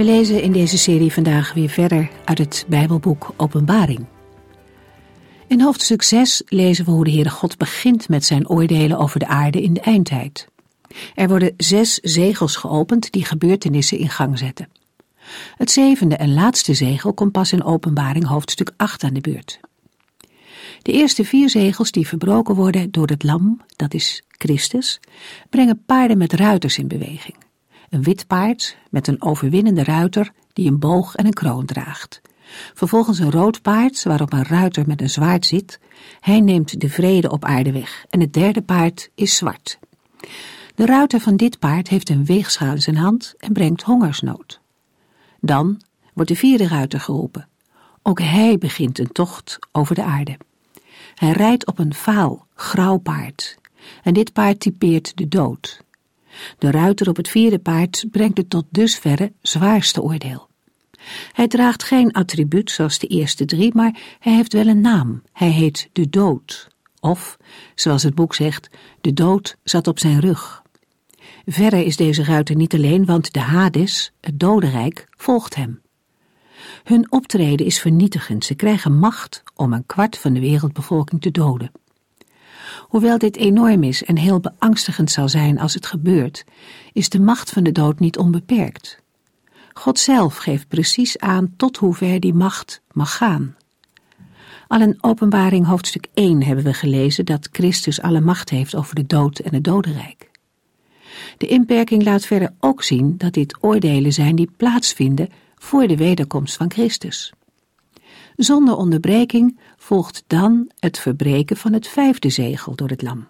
We lezen in deze serie vandaag weer verder uit het Bijbelboek Openbaring. In hoofdstuk 6 lezen we hoe de Heere God begint met zijn oordelen over de aarde in de eindtijd. Er worden zes zegels geopend die gebeurtenissen in gang zetten. Het zevende en laatste zegel komt pas in Openbaring hoofdstuk 8 aan de beurt. De eerste vier zegels die verbroken worden door het lam, dat is Christus, brengen paarden met ruiters in beweging. Een wit paard met een overwinnende ruiter die een boog en een kroon draagt. Vervolgens een rood paard waarop een ruiter met een zwaard zit. Hij neemt de vrede op aarde weg. En het derde paard is zwart. De ruiter van dit paard heeft een weegschaal in zijn hand en brengt hongersnood. Dan wordt de vierde ruiter geroepen. Ook hij begint een tocht over de aarde. Hij rijdt op een vaal, grauw paard. En dit paard typeert de dood. De ruiter op het vierde paard brengt het tot dusverre zwaarste oordeel. Hij draagt geen attribuut zoals de eerste drie, maar hij heeft wel een naam. Hij heet de dood. Of, zoals het boek zegt, de dood zat op zijn rug. Verre is deze ruiter niet alleen, want de Hades, het dodenrijk, volgt hem. Hun optreden is vernietigend. Ze krijgen macht om een kwart van de wereldbevolking te doden. Hoewel dit enorm is en heel beangstigend zal zijn als het gebeurt, is de macht van de dood niet onbeperkt. God zelf geeft precies aan tot hoever die macht mag gaan. Al in Openbaring hoofdstuk 1 hebben we gelezen dat Christus alle macht heeft over de dood en het dodenrijk. De inperking laat verder ook zien dat dit oordelen zijn die plaatsvinden voor de wederkomst van Christus. Zonder onderbreking volgt dan het verbreken van het vijfde zegel door het lam.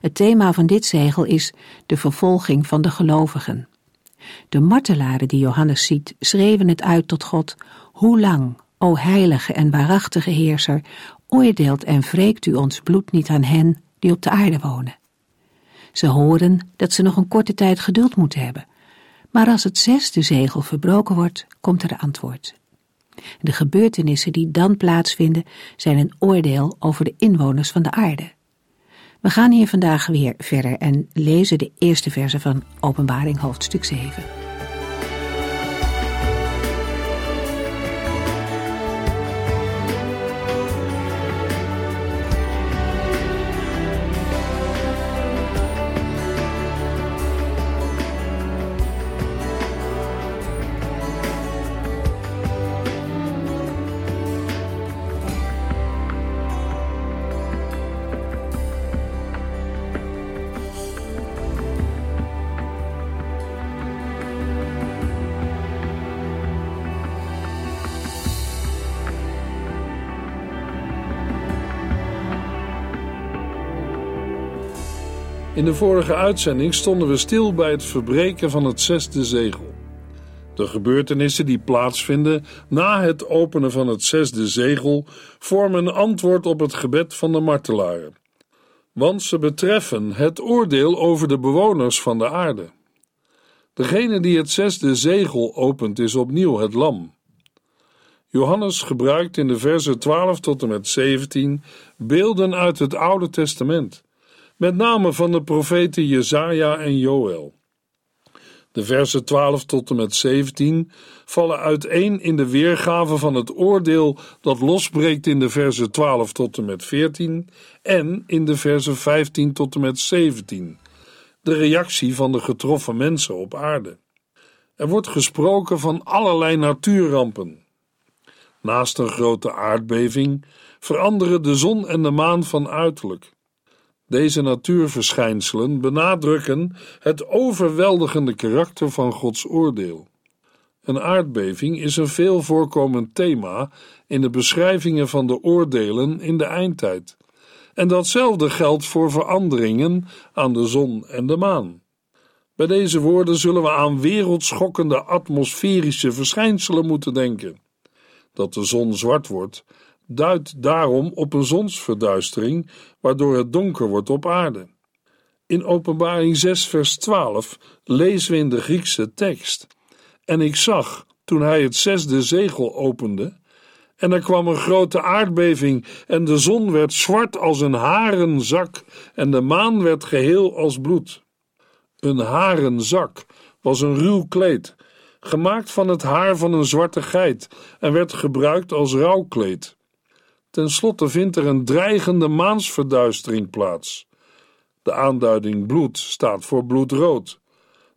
Het thema van dit zegel is de vervolging van de gelovigen. De martelaren die Johannes ziet schreven het uit tot God, hoe lang, o heilige en waarachtige heerser, oordeelt en wreekt u ons bloed niet aan hen die op de aarde wonen. Ze horen dat ze nog een korte tijd geduld moeten hebben, maar als het zesde zegel verbroken wordt, komt er antwoord. De gebeurtenissen die dan plaatsvinden zijn een oordeel over de inwoners van de aarde. We gaan hier vandaag weer verder en lezen de eerste verse van Openbaring hoofdstuk 7. In de vorige uitzending stonden we stil bij het verbreken van het zesde zegel. De gebeurtenissen die plaatsvinden na het openen van het zesde zegel vormen een antwoord op het gebed van de martelaren, want ze betreffen het oordeel over de bewoners van de aarde. Degene die het zesde zegel opent is opnieuw het lam. Johannes gebruikt in de versen 12 tot en met 17 beelden uit het Oude Testament met name van de profeten Jesaja en Joël. De versen 12 tot en met 17 vallen uiteen in de weergave van het oordeel dat losbreekt in de versen 12 tot en met 14 en in de versen 15 tot en met 17, de reactie van de getroffen mensen op aarde. Er wordt gesproken van allerlei natuurrampen. Naast een grote aardbeving veranderen de zon en de maan van uiterlijk. Deze natuurverschijnselen benadrukken het overweldigende karakter van Gods oordeel. Een aardbeving is een veel voorkomend thema in de beschrijvingen van de oordelen in de eindtijd. En datzelfde geldt voor veranderingen aan de zon en de maan. Bij deze woorden zullen we aan wereldschokkende atmosferische verschijnselen moeten denken. Dat de zon zwart wordt, duidt daarom op een zonsverduistering, waardoor het donker wordt op aarde. In Openbaring 6, vers 12 lezen we in de Griekse tekst: En ik zag, toen hij het zesde zegel opende, en er kwam een grote aardbeving, en de zon werd zwart als een harenzak, en de maan werd geheel als bloed. Een harenzak was een ruw kleed, gemaakt van het haar van een zwarte geit, en werd gebruikt als rouwkleed. Ten slotte vindt er een dreigende maansverduistering plaats. De aanduiding bloed staat voor bloedrood,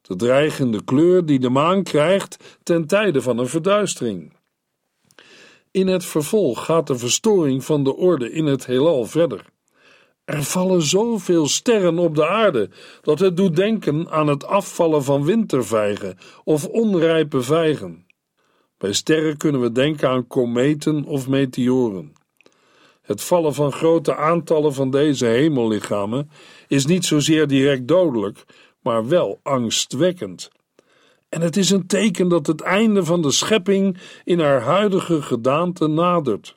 de dreigende kleur die de maan krijgt ten tijde van een verduistering. In het vervolg gaat de verstoring van de orde in het heelal verder. Er vallen zoveel sterren op de aarde dat het doet denken aan het afvallen van wintervijgen of onrijpe vijgen. Bij sterren kunnen we denken aan kometen of meteoren. Het vallen van grote aantallen van deze hemellichamen is niet zozeer direct dodelijk, maar wel angstwekkend. En het is een teken dat het einde van de schepping in haar huidige gedaante nadert.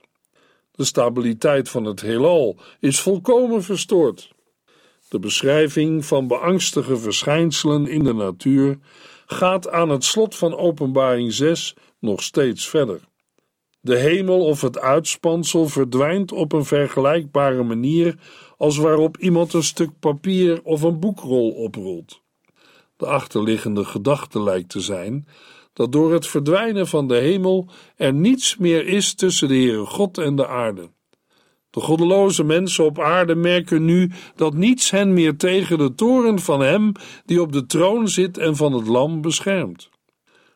De stabiliteit van het heelal is volkomen verstoord. De beschrijving van beangstige verschijnselen in de natuur gaat aan het slot van Openbaring 6 nog steeds verder. De hemel of het uitspansel verdwijnt op een vergelijkbare manier als waarop iemand een stuk papier of een boekrol oprolt. De achterliggende gedachte lijkt te zijn dat door het verdwijnen van de hemel er niets meer is tussen de Heere God en de aarde. De goddeloze mensen op aarde merken nu dat niets hen meer tegen de toren van Hem die op de troon zit en van het Lam beschermt.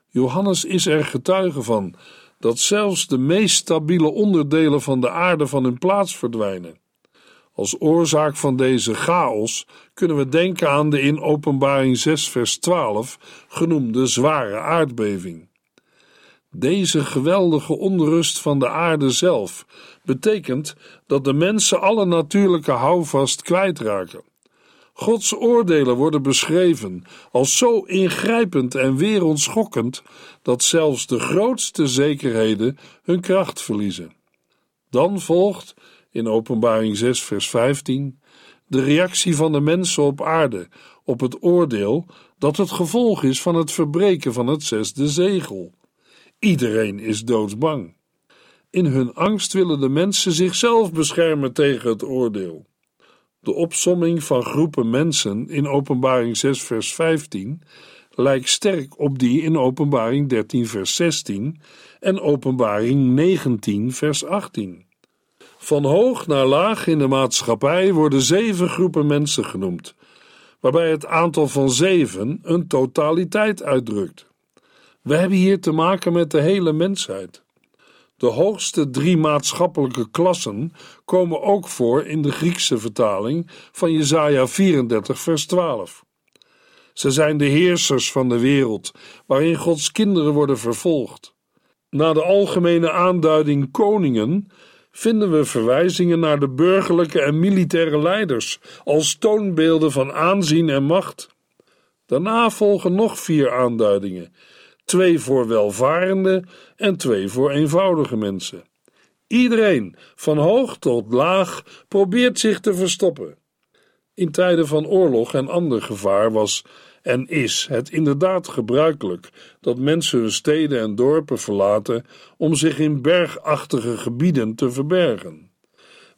Johannes is er getuige van dat zelfs de meest stabiele onderdelen van de aarde van hun plaats verdwijnen. Als oorzaak van deze chaos kunnen we denken aan de in Openbaring 6, vers 12 genoemde zware aardbeving. Deze geweldige onrust van de aarde zelf betekent dat de mensen alle natuurlijke houvast kwijtraken. Gods oordelen worden beschreven als zo ingrijpend en wereldschokkend dat zelfs de grootste zekerheden hun kracht verliezen. Dan volgt in Openbaring 6, vers 15 de reactie van de mensen op aarde op het oordeel dat het gevolg is van het verbreken van het zesde zegel. Iedereen is doodsbang. In hun angst willen de mensen zichzelf beschermen tegen het oordeel. De opsomming van groepen mensen in Openbaring 6, vers 15 lijkt sterk op die in Openbaring 13, vers 16 en Openbaring 19, vers 18. Van hoog naar laag in de maatschappij worden zeven groepen mensen genoemd, waarbij het aantal van zeven een totaliteit uitdrukt. We hebben hier te maken met de hele mensheid. De hoogste drie maatschappelijke klassen komen ook voor in de Griekse vertaling van Jesaja 34 vers 12. Ze zijn de heersers van de wereld, waarin Gods kinderen worden vervolgd. Na de algemene aanduiding koningen vinden we verwijzingen naar de burgerlijke en militaire leiders als toonbeelden van aanzien en macht. Daarna volgen nog vier aanduidingen: twee voor welvarende en twee voor eenvoudige mensen. Iedereen, van hoog tot laag, probeert zich te verstoppen. In tijden van oorlog en ander gevaar was en is het inderdaad gebruikelijk dat mensen hun steden en dorpen verlaten om zich in bergachtige gebieden te verbergen.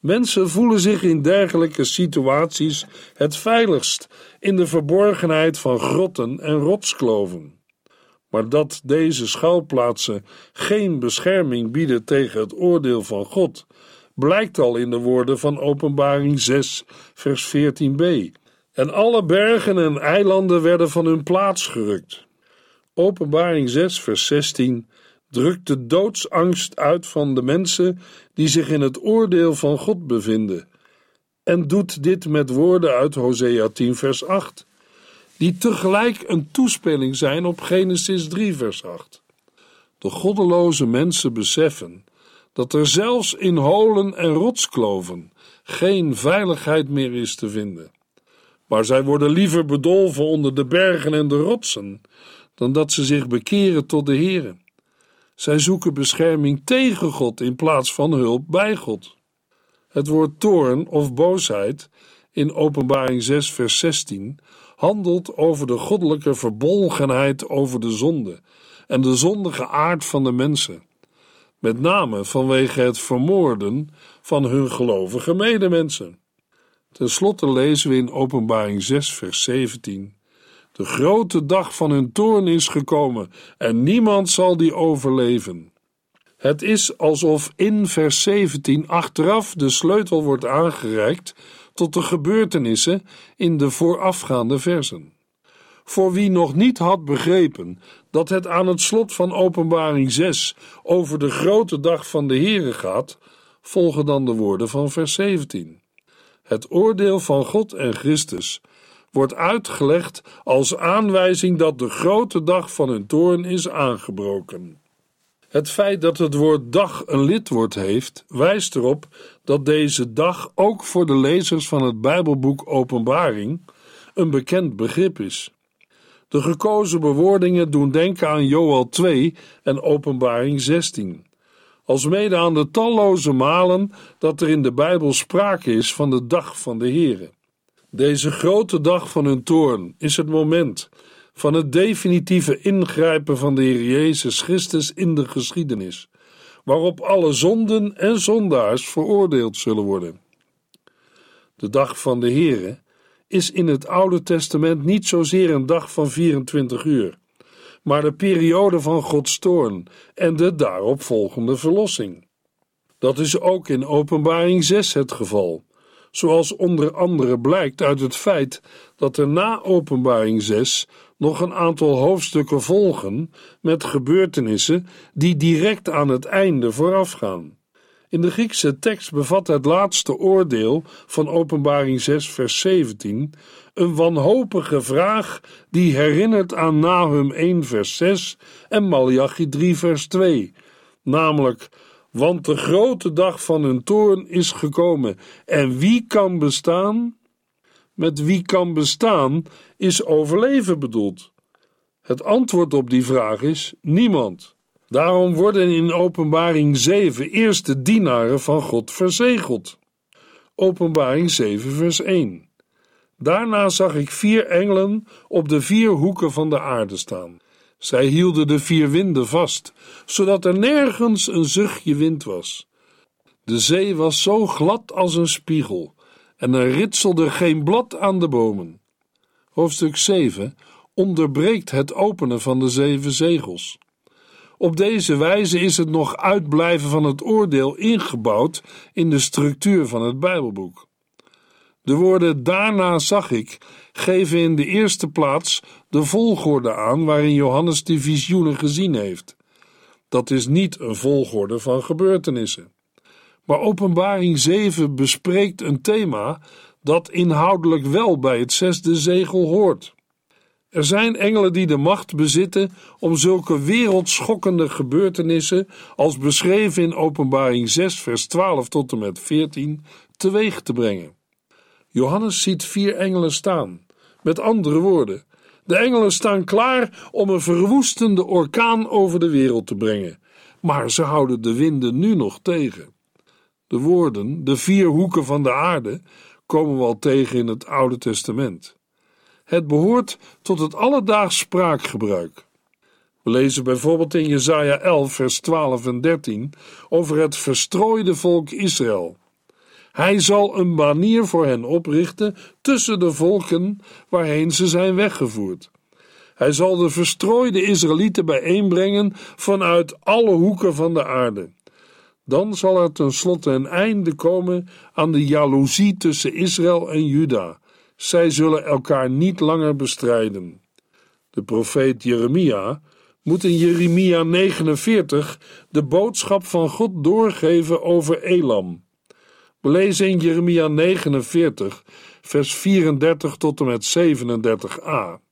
Mensen voelen zich in dergelijke situaties het veiligst in de verborgenheid van grotten en rotskloven. Maar dat deze schuilplaatsen geen bescherming bieden tegen het oordeel van God, blijkt al in de woorden van Openbaring 6, vers 14b en alle bergen en eilanden werden van hun plaats gerukt. Openbaring 6, vers 16 drukt de doodsangst uit van de mensen die zich in het oordeel van God bevinden, en doet dit met woorden uit Hosea 10, vers 8, die tegelijk een toespeling zijn op Genesis 3, vers 8. De goddeloze mensen beseffen dat er zelfs in holen en rotskloven geen veiligheid meer is te vinden. Maar zij worden liever bedolven onder de bergen en de rotsen, dan dat ze zich bekeren tot de Heere. Zij zoeken bescherming tegen God in plaats van hulp bij God. Het woord toorn of boosheid in Openbaring 6, vers 16 handelt over de goddelijke verbolgenheid over de zonde en de zondige aard van de mensen, met name vanwege het vermoorden van hun gelovige medemensen. Ten slotte lezen we in Openbaring 6, vers 17: De grote dag van hun toorn is gekomen en niemand zal die overleven. Het is alsof in vers 17 achteraf de sleutel wordt aangereikt tot de gebeurtenissen in de voorafgaande versen. Voor wie nog niet had begrepen dat het aan het slot van Openbaring 6 over de grote dag van de Here gaat, volgen dan de woorden van vers 17. Het oordeel van God en Christus wordt uitgelegd als aanwijzing dat de grote dag van hun toorn is aangebroken. Het feit dat het woord dag een lidwoord heeft, wijst erop dat deze dag ook voor de lezers van het Bijbelboek Openbaring een bekend begrip is. De gekozen bewoordingen doen denken aan Joel 2 en Openbaring 16, alsmede aan de talloze malen dat er in de Bijbel sprake is van de dag van de Here. Deze grote dag van hun toorn is het moment van het definitieve ingrijpen van de Heer Jezus Christus in de geschiedenis, waarop alle zonden en zondaars veroordeeld zullen worden. De dag van de Heere is in het Oude Testament niet zozeer een dag van 24 uur, maar de periode van Gods toorn en de daarop volgende verlossing. Dat is ook in Openbaring 6 het geval, zoals onder andere blijkt uit het feit dat er na Openbaring 6 nog een aantal hoofdstukken volgen met gebeurtenissen die direct aan het einde voorafgaan. In de Griekse tekst bevat het laatste oordeel van Openbaring 6, vers 17 een wanhopige vraag die herinnert aan Nahum 1, vers 6 en Malachi 3, vers 2, namelijk: Want de grote dag van hun toorn is gekomen, en wie kan bestaan? Met wie kan bestaan is overleven bedoeld. Het antwoord op die vraag is niemand. Daarom worden in Openbaring 7 eerst de dienaren van God verzegeld. Openbaring 7, vers 1. Daarna zag ik vier engelen op de vier hoeken van de aarde staan. Zij hielden de vier winden vast, zodat er nergens een zuchtje wind was. De zee was zo glad als een spiegel, en er ritselde geen blad aan de bomen. Hoofdstuk 7 onderbreekt het openen van de zeven zegels. Op deze wijze is het nog uitblijven van het oordeel ingebouwd in de structuur van het Bijbelboek. De woorden daarna zag ik geven in de eerste plaats de volgorde aan waarin Johannes de visioenen gezien heeft. Dat is niet een volgorde van gebeurtenissen. Maar Openbaring 7 bespreekt een thema dat inhoudelijk wel bij het zesde zegel hoort. Er zijn engelen die de macht bezitten om zulke wereldschokkende gebeurtenissen als beschreven in Openbaring 6 vers 12 tot en met 14 teweeg te brengen. Johannes ziet vier engelen staan. Met andere woorden, de engelen staan klaar om een verwoestende orkaan over de wereld te brengen, maar ze houden de winden nu nog tegen. De woorden, de vier hoeken van de aarde, komen we al tegen in het Oude Testament. Het behoort tot het alledaags spraakgebruik. We lezen bijvoorbeeld in Jesaja 11, vers 12 en 13 over het verstrooide volk Israël. Hij zal een banier voor hen oprichten tussen de volken waarheen ze zijn weggevoerd. Hij zal de verstrooide Israëlieten bijeenbrengen vanuit alle hoeken van de aarde. Dan zal er tenslotte een einde komen aan de jaloezie tussen Israël en Juda zij zullen elkaar niet langer bestrijden. De profeet Jeremia moet in Jeremia 49 de boodschap van God doorgeven over Elam. We lezen in Jeremia 49, vers 34 tot en met 37a.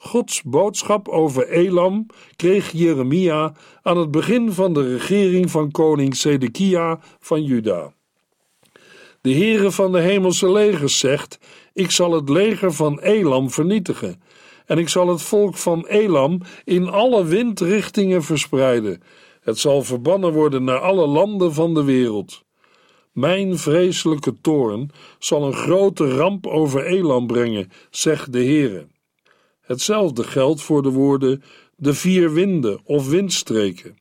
Gods boodschap over Elam kreeg Jeremia aan het begin van de regering van koning Sedekia van Juda. De Heere van de hemelse legers zegt Ik zal het leger van Elam vernietigen, en ik zal het volk van Elam in alle windrichtingen verspreiden. Het zal verbannen worden naar alle landen van de wereld. Mijn vreselijke toorn zal een grote ramp over Elam brengen, zegt de Heere. Hetzelfde geldt voor de woorden de vier winden of windstreken.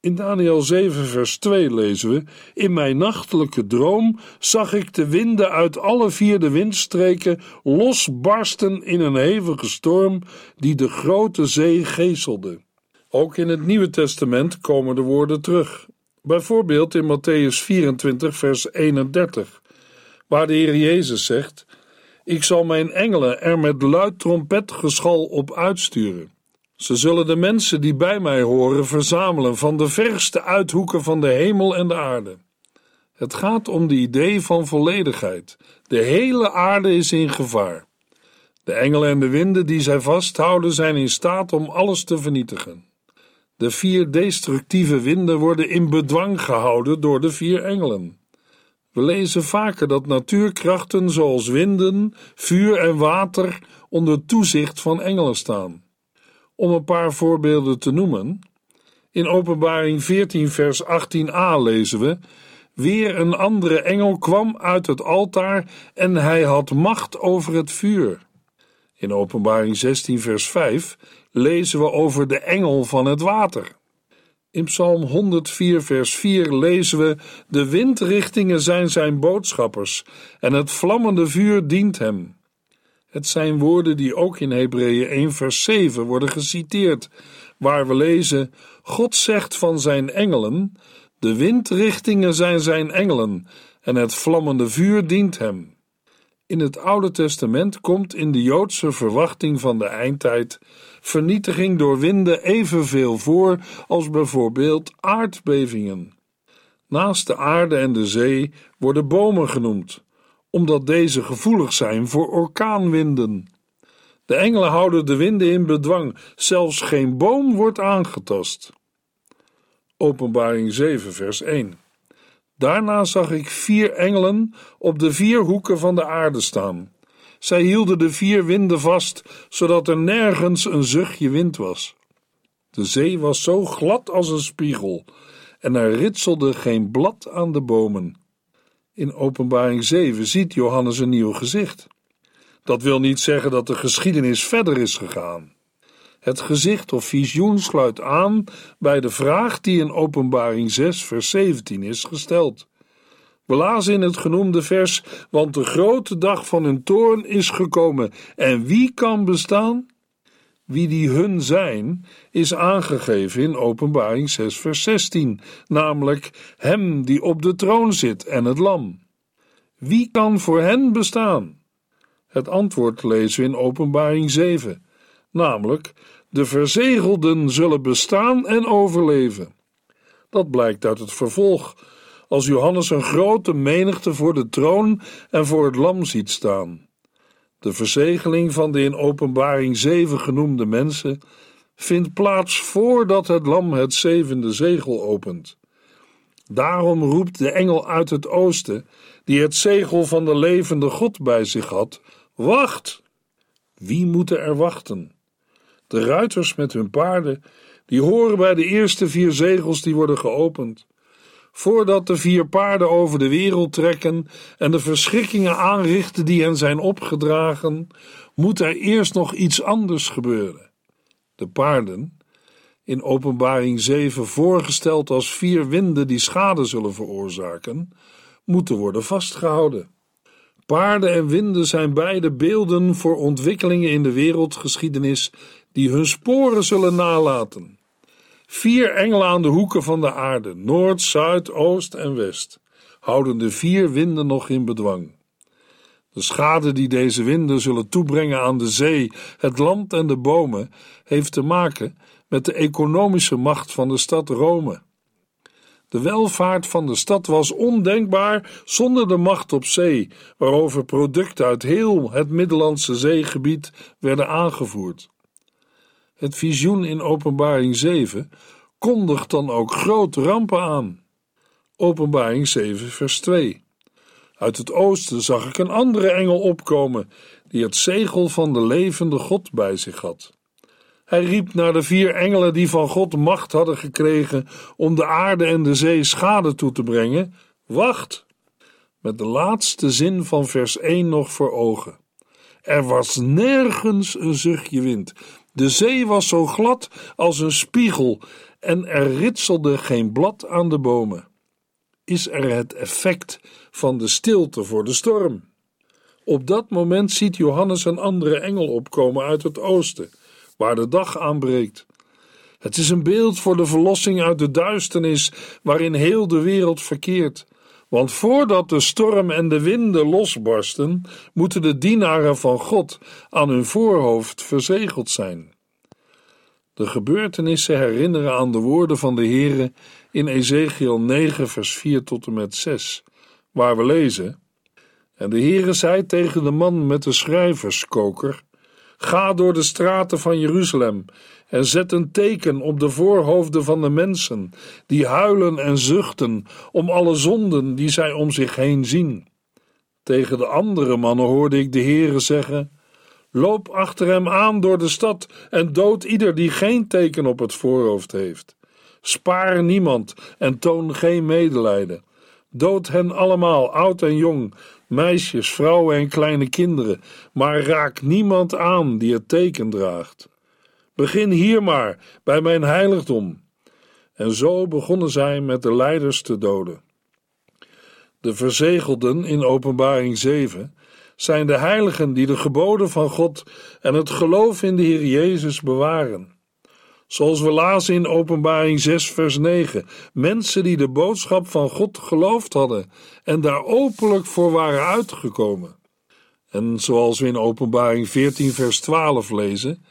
In Daniel 7, vers 2 lezen we: In mijn nachtelijke droom zag ik de winden uit alle vier de windstreken losbarsten in een hevige storm die de grote zee geeselde. Ook in het Nieuwe Testament komen de woorden terug. Bijvoorbeeld in Matthäus 24, vers 31, waar de Heer Jezus zegt: Ik zal mijn engelen er met luid trompetgeschal op uitsturen. Ze zullen de mensen die bij mij horen verzamelen van de verste uithoeken van de hemel en de aarde. Het gaat om de idee van volledigheid. De hele aarde is in gevaar. De engelen en de winden die zij vasthouden zijn in staat om alles te vernietigen. De vier destructieve winden worden in bedwang gehouden door de vier engelen. We lezen vaker dat natuurkrachten zoals winden, vuur en water onder toezicht van engelen staan. Om een paar voorbeelden te noemen. In Openbaring 14, vers 18a lezen we: Weer een andere engel kwam uit het altaar en hij had macht over het vuur. In Openbaring 16, vers 5 lezen we over de engel van het water. In Psalm 104, vers 4 lezen we: De windrichtingen zijn zijn boodschappers en het vlammende vuur dient hem. Het zijn woorden die ook in Hebreeën 1 vers 7 worden geciteerd, waar we lezen: God zegt van zijn engelen: De windrichtingen zijn zijn engelen en het vlammende vuur dient hem. In het Oude Testament komt in de Joodse verwachting van de eindtijd vernietiging door winden evenveel voor als bijvoorbeeld aardbevingen. Naast de aarde en de zee worden bomen genoemd, omdat deze gevoelig zijn voor orkaanwinden. De engelen houden de winden in bedwang, zelfs geen boom wordt aangetast. Openbaring 7, vers 1. Daarna zag ik vier engelen op de vier hoeken van de aarde staan. Zij hielden de vier winden vast, zodat er nergens een zuchtje wind was. De zee was zo glad als een spiegel, en er ritselde geen blad aan de bomen. In Openbaring 7 ziet Johannes een nieuw gezicht. Dat wil niet zeggen dat de geschiedenis verder is gegaan. Het gezicht of visioen sluit aan bij de vraag die in Openbaring 6, vers 17 is gesteld. We in het genoemde vers: Want de grote dag van hun toorn is gekomen, en wie kan bestaan? Wie die hun zijn, is aangegeven in Openbaring 6, vers 16, namelijk Hem die op de troon zit en het Lam. Wie kan voor hen bestaan? Het antwoord lezen we in Openbaring 7, namelijk de verzegelden zullen bestaan en overleven. Dat blijkt uit het vervolg, als Johannes een grote menigte voor de troon en voor het lam ziet staan. De verzegeling van de in Openbaring 7 genoemde mensen vindt plaats voordat het lam het zevende zegel opent. Daarom roept de engel uit het oosten, die het zegel van de levende God bij zich had: Wacht! Wie moeten er wachten? De ruiters met hun paarden, die horen bij de eerste vier zegels die worden geopend. Voordat de vier paarden over de wereld trekken en de verschrikkingen aanrichten die hen zijn opgedragen, moet er eerst nog iets anders gebeuren. De paarden, in Openbaring 7 voorgesteld als vier winden die schade zullen veroorzaken, moeten worden vastgehouden. Paarden en winden zijn beide beelden voor ontwikkelingen in de wereldgeschiedenis die hun sporen zullen nalaten. Vier engelen aan de hoeken van de aarde, noord, zuid, oost en west, houden de vier winden nog in bedwang. De schade die deze winden zullen toebrengen aan de zee, het land en de bomen, heeft te maken met de economische macht van de stad Rome. De welvaart van de stad was ondenkbaar zonder de macht op zee, waarover producten uit heel het Middellandse zeegebied werden aangevoerd. Het visioen in Openbaring 7 kondigt dan ook grote rampen aan. Openbaring 7, vers 2. Uit het oosten zag ik een andere engel opkomen, die het zegel van de levende God bij zich had. Hij riep naar de vier engelen die van God macht hadden gekregen om de aarde en de zee schade toe te brengen: Wacht! Met de laatste zin van vers 1 nog voor ogen. Er was nergens een zuchtje wind. De zee was zo glad als een spiegel en er ritselde geen blad aan de bomen. Is er het effect van de stilte voor de storm? Op dat moment ziet Johannes een andere engel opkomen uit het oosten, waar de dag aanbreekt. Het is een beeld voor de verlossing uit de duisternis waarin heel de wereld verkeert. Want voordat de storm en de winden losbarsten, moeten de dienaren van God aan hun voorhoofd verzegeld zijn. De gebeurtenissen herinneren aan de woorden van de Heere in Ezekiel 9, vers 4 tot en met 6, waar we lezen: En de Heere zei tegen de man met de schrijverskoker: Ga door de straten van Jeruzalem en zet een teken op de voorhoofden van de mensen, die huilen en zuchten om alle zonden die zij om zich heen zien. Tegen de andere mannen hoorde ik de Heere zeggen: Loop achter hem aan door de stad en dood ieder die geen teken op het voorhoofd heeft. Spaar niemand en toon geen medelijden. Dood hen allemaal, oud en jong, meisjes, vrouwen en kleine kinderen, maar raak niemand aan die het teken draagt. Begin hier maar, bij mijn heiligdom. En zo begonnen zij met de leiders te doden. De verzegelden in Openbaring 7 zijn de heiligen die de geboden van God en het geloof in de Heer Jezus bewaren. Zoals we lazen in Openbaring 6, vers 9: mensen die de boodschap van God geloofd hadden en daar openlijk voor waren uitgekomen. En zoals we in Openbaring 14, vers 12 lezen: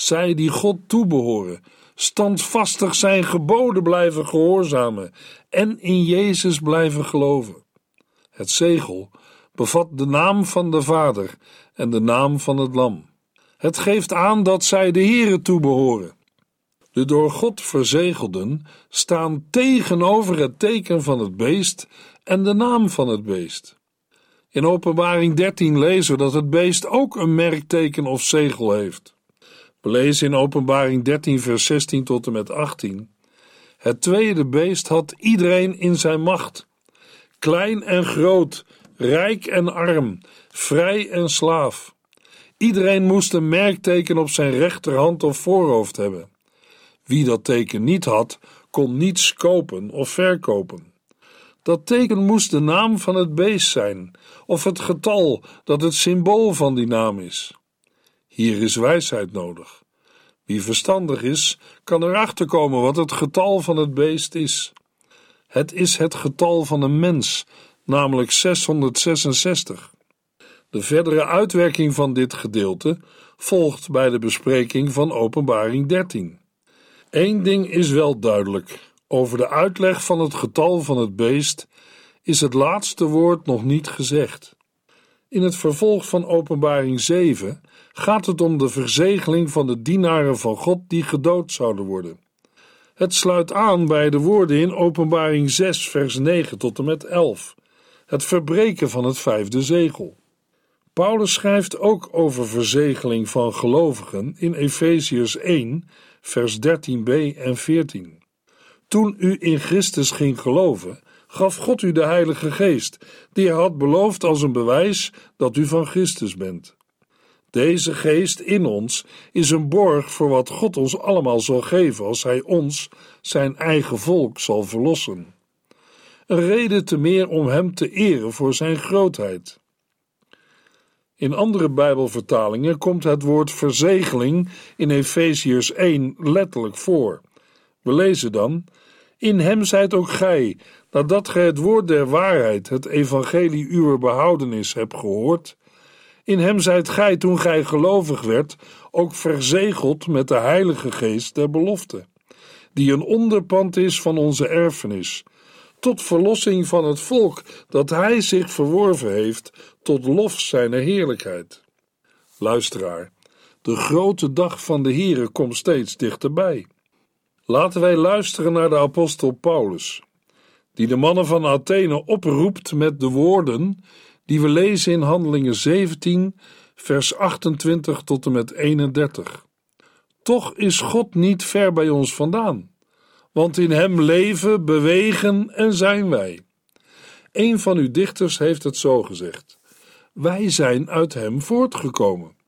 zij die God toebehoren, standvastig zijn geboden blijven gehoorzamen en in Jezus blijven geloven. Het zegel bevat de naam van de Vader en de naam van het Lam. Het geeft aan dat zij de Here toebehoren. De door God verzegelden staan tegenover het teken van het beest en de naam van het beest. In Openbaring 13 lezen we dat het beest ook een merkteken of zegel heeft. We lezen in Openbaring 13, vers 16 tot en met 18. Het tweede beest had iedereen in zijn macht, klein en groot, rijk en arm, vrij en slaaf. Iedereen moest een merkteken op zijn rechterhand of voorhoofd hebben. Wie dat teken niet had, kon niets kopen of verkopen. Dat teken moest de naam van het beest zijn, of het getal dat het symbool van die naam is. Hier is wijsheid nodig. Wie verstandig is, kan erachter komen wat het getal van het beest is. Het is het getal van een mens, namelijk 666. De verdere uitwerking van dit gedeelte volgt bij de bespreking van Openbaring 13. Eén ding is wel duidelijk: over de uitleg van het getal van het beest is het laatste woord nog niet gezegd. In het vervolg van Openbaring 7 gaat het om de verzegeling van de dienaren van God die gedood zouden worden. Het sluit aan bij de woorden in Openbaring 6, vers 9 tot en met 11, het verbreken van het vijfde zegel. Paulus schrijft ook over verzegeling van gelovigen in Efeziërs 1, vers 13b en 14. Toen u in Christus ging geloven, gaf God u de Heilige Geest, die hij had beloofd als een bewijs dat u van Christus bent. Deze geest in ons is een borg voor wat God ons allemaal zal geven als Hij ons, zijn eigen volk, zal verlossen. Een reden te meer om Hem te eren voor Zijn grootheid. In andere Bijbelvertalingen komt het woord verzegeling in Efeziërs 1 letterlijk voor. We lezen dan: In Hem zijt ook gij, nadat gij het woord der waarheid, het evangelie uwer behoudenis, hebt gehoord in hem zijt gij, toen gij gelovig werd, ook verzegeld met de Heilige Geest der belofte, die een onderpand is van onze erfenis, tot verlossing van het volk dat hij zich verworven heeft, tot lof zijner heerlijkheid. Luisteraar, de grote dag van de Here komt steeds dichterbij. Laten wij luisteren naar de apostel Paulus. die de mannen van Athene oproept met de woorden die we lezen in Handelingen 17, vers 28 tot en met 31. Toch is God niet ver bij ons vandaan, want in Hem leven, bewegen en zijn wij. Een van uw dichters heeft het zo gezegd: Wij zijn uit Hem voortgekomen.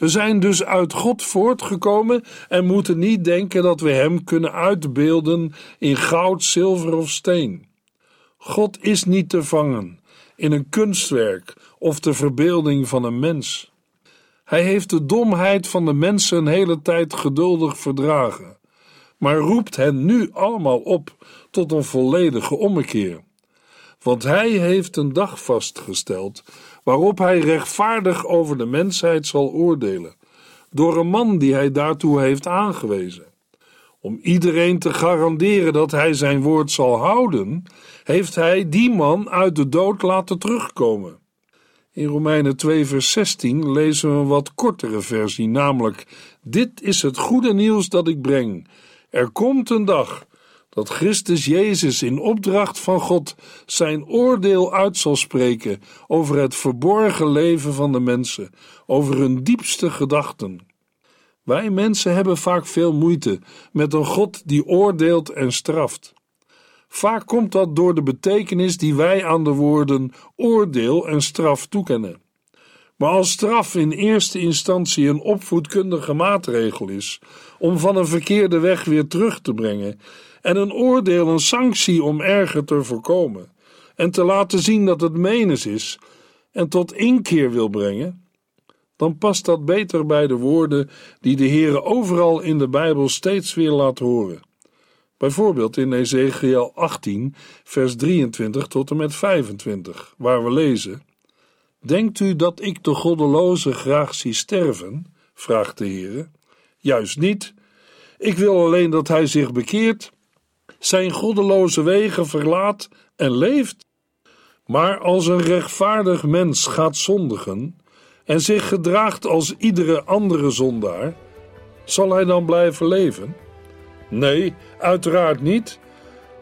We zijn dus uit God voortgekomen en moeten niet denken dat we Hem kunnen uitbeelden in goud, zilver of steen. God is niet te vangen in een kunstwerk of de verbeelding van een mens. Hij heeft de domheid van de mensen een hele tijd geduldig verdragen, maar roept hen nu allemaal op tot een volledige ommekeer. Want hij heeft een dag vastgesteld waarop hij rechtvaardig over de mensheid zal oordelen, door een man die hij daartoe heeft aangewezen. Om iedereen te garanderen dat hij zijn woord zal houden, heeft hij die man uit de dood laten terugkomen. In Romeinen 2, vers 16 lezen we een wat kortere versie, namelijk: Dit is het goede nieuws dat ik breng. Er komt een dag dat Christus Jezus in opdracht van God zijn oordeel uit zal spreken over het verborgen leven van de mensen, over hun diepste gedachten. Wij mensen hebben vaak veel moeite met een God die oordeelt en straft. Vaak komt dat door de betekenis die wij aan de woorden oordeel en straf toekennen. Maar als straf in eerste instantie een opvoedkundige maatregel is om van een verkeerde weg weer terug te brengen, en een oordeel een sanctie om erger te voorkomen, en te laten zien dat het menens is en tot inkeer wil brengen, dan past dat beter bij de woorden die de Heere overal in de Bijbel steeds weer laat horen. Bijvoorbeeld in Ezekiel 18, vers 23 tot en met 25, waar we lezen: Denkt u dat ik de goddeloze graag zie sterven? vraagt de Heere. Juist niet. Ik wil alleen dat hij zich bekeert, zijn goddeloze wegen verlaat en leeft. Maar als een rechtvaardig mens gaat zondigen en zich gedraagt als iedere andere zondaar, zal hij dan blijven leven? Nee, uiteraard niet.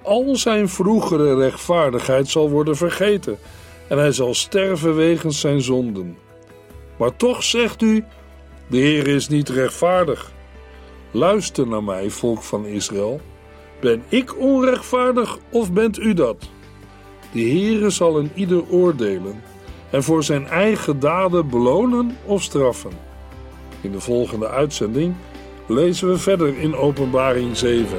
Al zijn vroegere rechtvaardigheid zal worden vergeten en hij zal sterven wegens zijn zonden. Maar toch zegt u: De Heer is niet rechtvaardig. Luister naar mij, volk van Israël. Ben ik onrechtvaardig of bent u dat? De Heere zal een ieder oordelen en voor zijn eigen daden belonen of straffen. In de volgende uitzending lezen we verder in Openbaring 7.